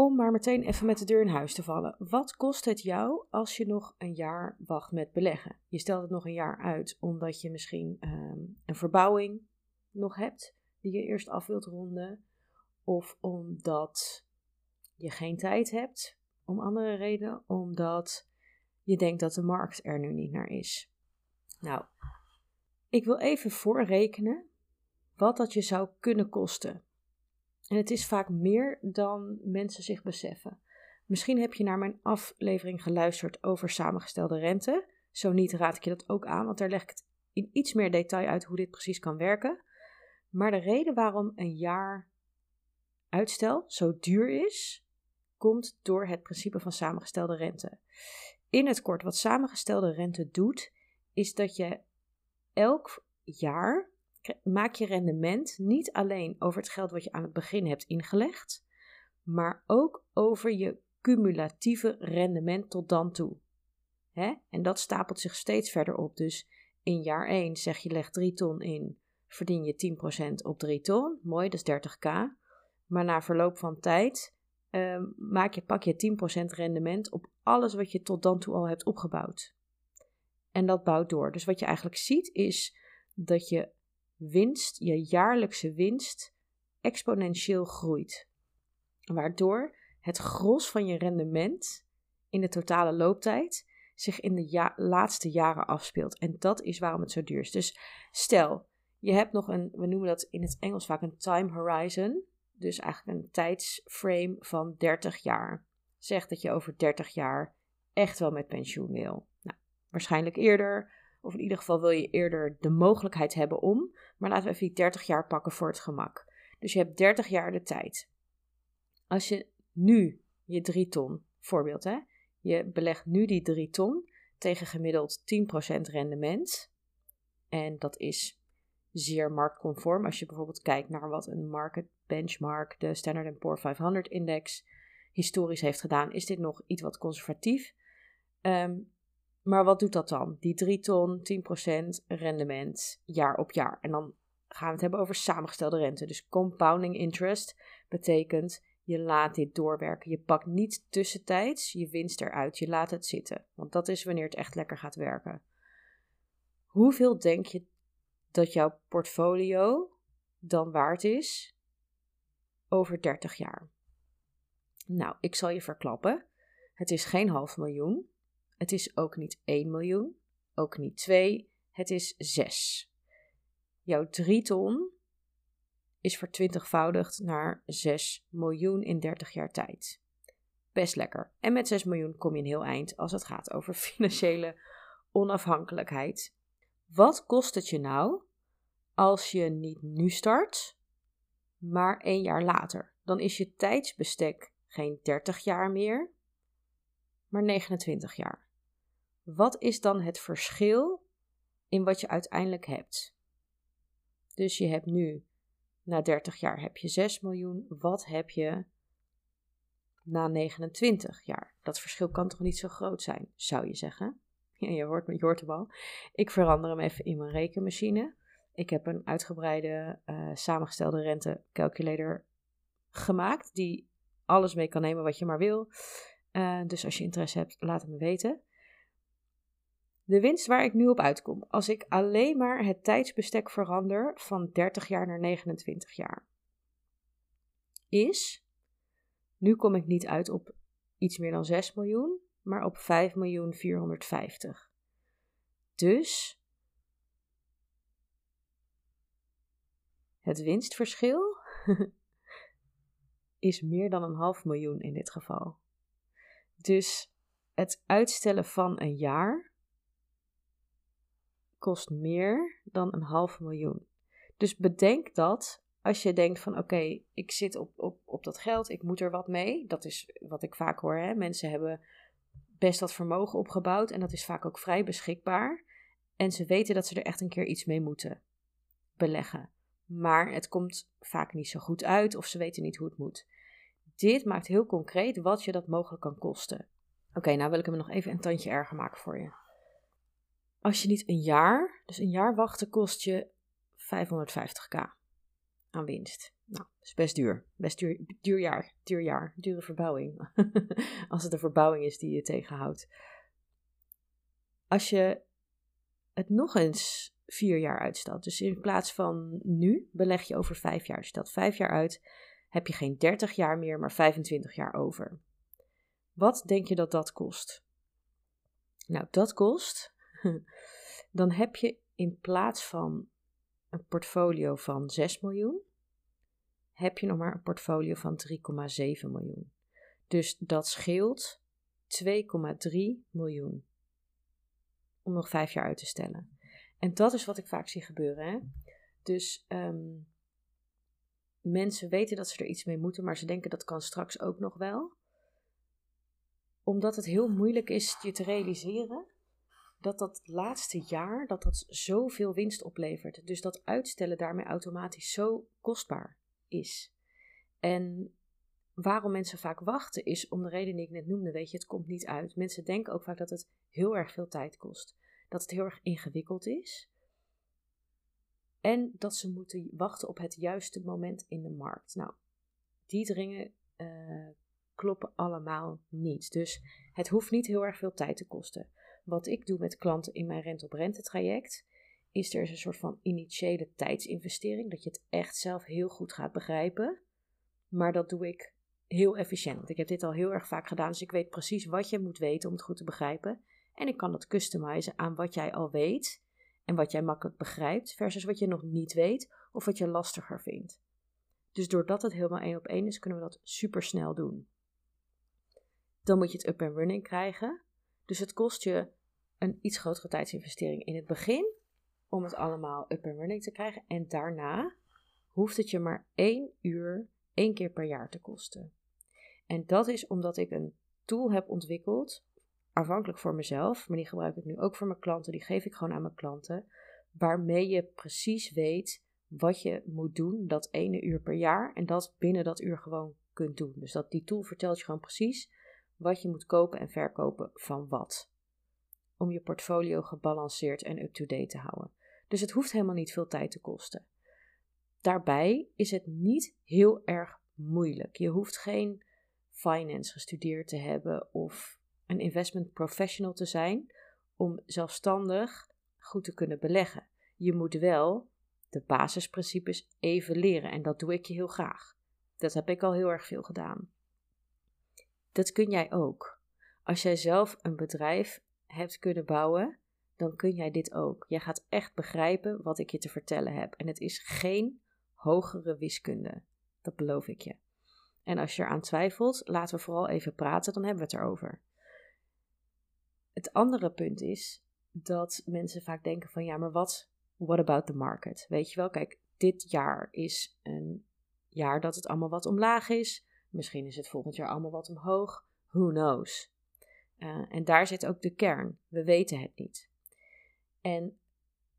Om maar meteen even met de deur in huis te vallen. Wat kost het jou als je nog een jaar wacht met beleggen? Je stelt het nog een jaar uit omdat je misschien ehm, een verbouwing nog hebt die je eerst af wilt ronden. Of omdat je geen tijd hebt, om andere redenen, omdat je denkt dat de markt er nu niet naar is. Nou, ik wil even voorrekenen wat dat je zou kunnen kosten. En het is vaak meer dan mensen zich beseffen. Misschien heb je naar mijn aflevering geluisterd over samengestelde rente. Zo niet raad ik je dat ook aan, want daar leg ik het in iets meer detail uit hoe dit precies kan werken. Maar de reden waarom een jaar uitstel zo duur is, komt door het principe van samengestelde rente. In het kort, wat samengestelde rente doet, is dat je elk jaar maak je rendement niet alleen over het geld wat je aan het begin hebt ingelegd, maar ook over je cumulatieve rendement tot dan toe. Hè? En dat stapelt zich steeds verder op. Dus in jaar 1 zeg je leg 3 ton in, verdien je 10% op 3 ton. Mooi, dat is 30k. Maar na verloop van tijd uh, maak je, pak je 10% rendement op alles wat je tot dan toe al hebt opgebouwd. En dat bouwt door. Dus wat je eigenlijk ziet is dat je winst, je jaarlijkse winst, exponentieel groeit. Waardoor het gros van je rendement in de totale looptijd zich in de laatste jaren afspeelt. En dat is waarom het zo duur is. Dus stel, je hebt nog een, we noemen dat in het Engels vaak een time horizon. Dus eigenlijk een tijdsframe van 30 jaar. Zeg dat je over 30 jaar echt wel met pensioen wil. Nou, waarschijnlijk eerder, of in ieder geval wil je eerder de mogelijkheid hebben om. Maar laten we even die 30 jaar pakken voor het gemak. Dus je hebt 30 jaar de tijd. Als je nu je 3 ton, voorbeeld hè, je belegt nu die 3 ton tegen gemiddeld 10% rendement. En dat is zeer marktconform. Als je bijvoorbeeld kijkt naar wat een market benchmark, de Standard Poor's 500 index, historisch heeft gedaan, is dit nog iets wat conservatief. Um, maar wat doet dat dan? Die 3 ton, 10% rendement jaar op jaar. En dan gaan we het hebben over samengestelde rente. Dus compounding interest betekent je laat dit doorwerken. Je pakt niet tussentijds je winst eruit. Je laat het zitten. Want dat is wanneer het echt lekker gaat werken. Hoeveel denk je dat jouw portfolio dan waard is over 30 jaar? Nou, ik zal je verklappen. Het is geen half miljoen. Het is ook niet 1 miljoen, ook niet 2, het is 6. Jouw 3 ton is vertwintigvoudigd naar 6 miljoen in 30 jaar tijd. Best lekker. En met 6 miljoen kom je een heel eind als het gaat over financiële onafhankelijkheid. Wat kost het je nou als je niet nu start, maar één jaar later? Dan is je tijdsbestek geen 30 jaar meer, maar 29 jaar. Wat is dan het verschil in wat je uiteindelijk hebt? Dus je hebt nu, na 30 jaar heb je 6 miljoen. Wat heb je na 29 jaar? Dat verschil kan toch niet zo groot zijn, zou je zeggen? Ja, je hoort, je hoort al. Ik verander hem even in mijn rekenmachine. Ik heb een uitgebreide uh, samengestelde rentecalculator gemaakt, die alles mee kan nemen wat je maar wil. Uh, dus als je interesse hebt, laat het me weten. De winst waar ik nu op uitkom, als ik alleen maar het tijdsbestek verander van 30 jaar naar 29 jaar, is, nu kom ik niet uit op iets meer dan 6 miljoen, maar op 5 miljoen 450. Dus het winstverschil is meer dan een half miljoen in dit geval. Dus het uitstellen van een jaar kost meer dan een half miljoen. Dus bedenk dat als je denkt van oké, ik zit op, op, op dat geld, ik moet er wat mee. Dat is wat ik vaak hoor. Hè? Mensen hebben best wat vermogen opgebouwd en dat is vaak ook vrij beschikbaar. En ze weten dat ze er echt een keer iets mee moeten beleggen. Maar het komt vaak niet zo goed uit of ze weten niet hoe het moet. Dit maakt heel concreet wat je dat mogelijk kan kosten. Oké, nou wil ik hem nog even een tandje erger maken voor je. Als je niet een jaar, dus een jaar wachten kost je 550k aan winst. Nou, dat is best duur. Best duur, duur jaar, duur jaar, dure verbouwing. Als het een verbouwing is die je tegenhoudt. Als je het nog eens vier jaar uitstelt, dus in plaats van nu beleg je over vijf jaar. Stelt vijf jaar uit, heb je geen 30 jaar meer, maar 25 jaar over. Wat denk je dat dat kost? Nou, dat kost. Dan heb je in plaats van een portfolio van 6 miljoen, heb je nog maar een portfolio van 3,7 miljoen. Dus dat scheelt 2,3 miljoen. Om nog vijf jaar uit te stellen. En dat is wat ik vaak zie gebeuren. Hè? Dus um, mensen weten dat ze er iets mee moeten, maar ze denken dat kan straks ook nog wel. Omdat het heel moeilijk is je te realiseren dat dat laatste jaar dat dat zoveel winst oplevert. Dus dat uitstellen daarmee automatisch zo kostbaar is. En waarom mensen vaak wachten is om de reden die ik net noemde. Weet je, het komt niet uit. Mensen denken ook vaak dat het heel erg veel tijd kost. Dat het heel erg ingewikkeld is. En dat ze moeten wachten op het juiste moment in de markt. Nou, die dringen uh, kloppen allemaal niet. Dus het hoeft niet heel erg veel tijd te kosten. Wat ik doe met klanten in mijn rente-op-rente traject, is er een soort van initiële tijdsinvestering. Dat je het echt zelf heel goed gaat begrijpen. Maar dat doe ik heel efficiënt. Ik heb dit al heel erg vaak gedaan, dus ik weet precies wat je moet weten om het goed te begrijpen. En ik kan dat customizen aan wat jij al weet en wat jij makkelijk begrijpt, versus wat je nog niet weet of wat je lastiger vindt. Dus doordat het helemaal één op één is, kunnen we dat super snel doen. Dan moet je het up and running krijgen. Dus het kost je een iets grotere tijdsinvestering in het begin om het allemaal up and running te krijgen. En daarna hoeft het je maar één uur, één keer per jaar te kosten. En dat is omdat ik een tool heb ontwikkeld aanvankelijk voor mezelf, maar die gebruik ik nu ook voor mijn klanten. Die geef ik gewoon aan mijn klanten. Waarmee je precies weet wat je moet doen dat ene uur per jaar. En dat binnen dat uur gewoon kunt doen. Dus dat die tool vertelt je gewoon precies wat je moet kopen en verkopen van wat. Om je portfolio gebalanceerd en up-to-date te houden. Dus het hoeft helemaal niet veel tijd te kosten. Daarbij is het niet heel erg moeilijk. Je hoeft geen finance gestudeerd te hebben of een investment professional te zijn om zelfstandig goed te kunnen beleggen. Je moet wel de basisprincipes even leren en dat doe ik je heel graag. Dat heb ik al heel erg veel gedaan. Dat kun jij ook. Als jij zelf een bedrijf hebt kunnen bouwen, dan kun jij dit ook. Jij gaat echt begrijpen wat ik je te vertellen heb. En het is geen hogere wiskunde. Dat beloof ik je. En als je eraan twijfelt, laten we vooral even praten, dan hebben we het erover. Het andere punt is dat mensen vaak denken van ja, maar wat, what about the market? Weet je wel, kijk, dit jaar is een jaar dat het allemaal wat omlaag is. Misschien is het volgend jaar allemaal wat omhoog. Who knows? Uh, en daar zit ook de kern. We weten het niet. En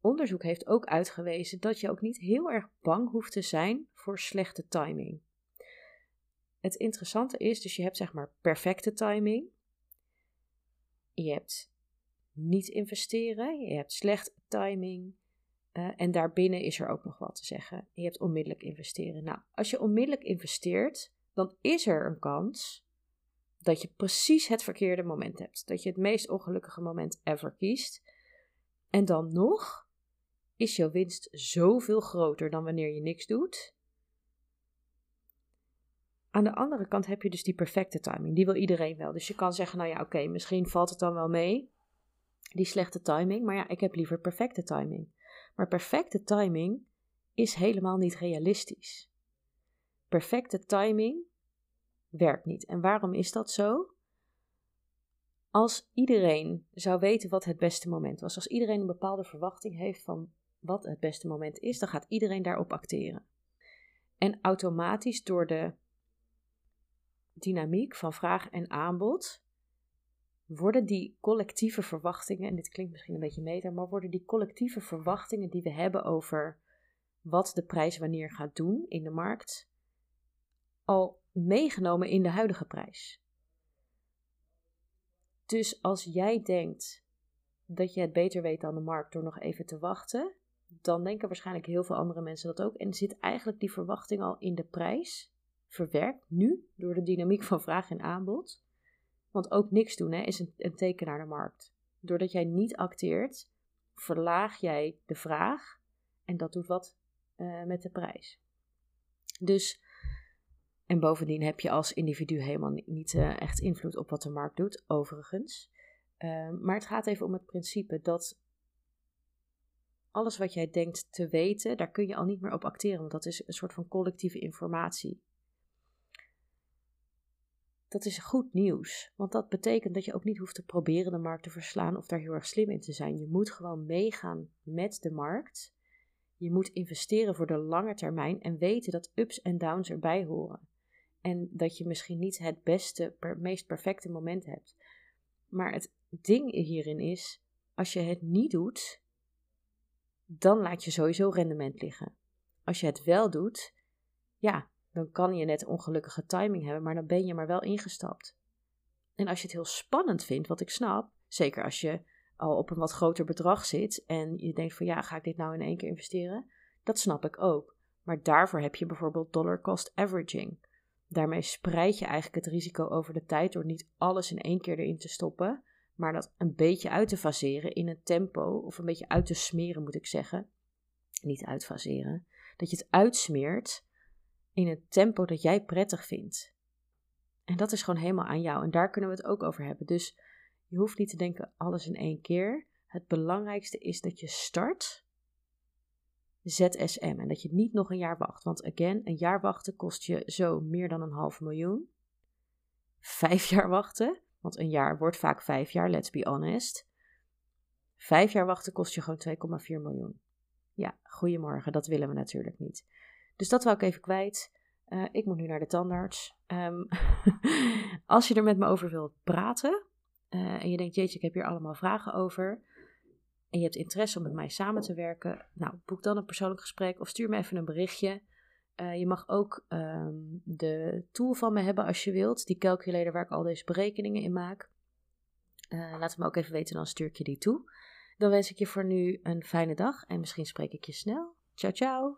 onderzoek heeft ook uitgewezen dat je ook niet heel erg bang hoeft te zijn voor slechte timing. Het interessante is, dus je hebt zeg maar perfecte timing. Je hebt niet investeren, je hebt slecht timing. Uh, en daarbinnen is er ook nog wat te zeggen. Je hebt onmiddellijk investeren. Nou, als je onmiddellijk investeert, dan is er een kans dat je precies het verkeerde moment hebt. Dat je het meest ongelukkige moment ever kiest. En dan nog is jouw winst zoveel groter dan wanneer je niks doet. Aan de andere kant heb je dus die perfecte timing. Die wil iedereen wel. Dus je kan zeggen, nou ja, oké, misschien valt het dan wel mee. Die slechte timing. Maar ja, ik heb liever perfecte timing. Maar perfecte timing is helemaal niet realistisch. Perfecte timing werkt niet. En waarom is dat zo? Als iedereen zou weten wat het beste moment was, als iedereen een bepaalde verwachting heeft van wat het beste moment is, dan gaat iedereen daarop acteren. En automatisch door de dynamiek van vraag en aanbod, worden die collectieve verwachtingen, en dit klinkt misschien een beetje meta, maar worden die collectieve verwachtingen die we hebben over wat de prijs wanneer gaat doen in de markt, al meegenomen in de huidige prijs. Dus als jij denkt dat je het beter weet dan de markt door nog even te wachten, dan denken waarschijnlijk heel veel andere mensen dat ook. En zit eigenlijk die verwachting al in de prijs verwerkt nu door de dynamiek van vraag en aanbod. Want ook niks doen hè, is een, teken naar de markt. Doordat jij niet acteert, verlaag jij de vraag en dat doet wat uh, met de prijs. Dus, en bovendien heb je als individu helemaal niet, uh, echt invloed op wat de markt doet, overigens. Uh, maar het gaat even om het principe dat alles wat jij denkt te weten, daar kun je al niet meer op acteren, want dat is een soort van collectieve informatie. Dat is goed nieuws, want dat betekent dat je ook niet hoeft te proberen de markt te verslaan of daar heel erg slim in te zijn. Je moet gewoon meegaan met de markt. Je moet investeren voor de lange termijn en weten dat ups en downs erbij horen. En dat je misschien niet het beste, meest perfecte moment hebt. Maar het ding hierin is, als je het niet doet, dan laat je sowieso rendement liggen. Als je het wel doet, ja, dan kan je net ongelukkige timing hebben, maar dan ben je maar wel ingestapt. En als je het heel spannend vindt, wat ik snap, zeker als je al op een wat groter bedrag zit en je denkt van ja, ga ik dit nou in één keer investeren? Dat snap ik ook. Maar daarvoor heb je bijvoorbeeld dollar cost averaging. Daarmee spreid je eigenlijk het risico over de tijd door niet alles in één keer erin te stoppen, maar dat een beetje uit te faseren in een tempo, of een beetje uit te smeren moet ik zeggen. Niet uitfaseren. Dat je het uitsmeert in een tempo dat jij prettig vindt. En dat is gewoon helemaal aan jou. En daar kunnen we het ook over hebben. Dus je hoeft niet te denken alles in één keer. Het belangrijkste is dat je start ZSM en dat je niet nog een jaar wacht. Want again, een jaar wachten kost je zo meer dan een half miljoen. Vijf jaar wachten, want een jaar wordt vaak vijf jaar, let's be honest. Vijf jaar wachten kost je gewoon 2,4 miljoen. Ja, goedemorgen, dat willen we natuurlijk niet. Dus dat wou ik even kwijt. Uh, ik moet nu naar de tandarts. Um, als je er met me over wilt praten uh, en je denkt, jeetje, ik heb hier allemaal vragen over. En je hebt interesse om met mij samen te werken. Nou, boek dan een persoonlijk gesprek of stuur me even een berichtje. Uh, je mag ook um, de tool van me hebben als je wilt. Die calculator waar ik al deze berekeningen in maak. laat het me ook even weten, dan stuur ik je die toe. Dan wens ik je voor nu een fijne dag en misschien spreek ik je snel. Ciao, ciao!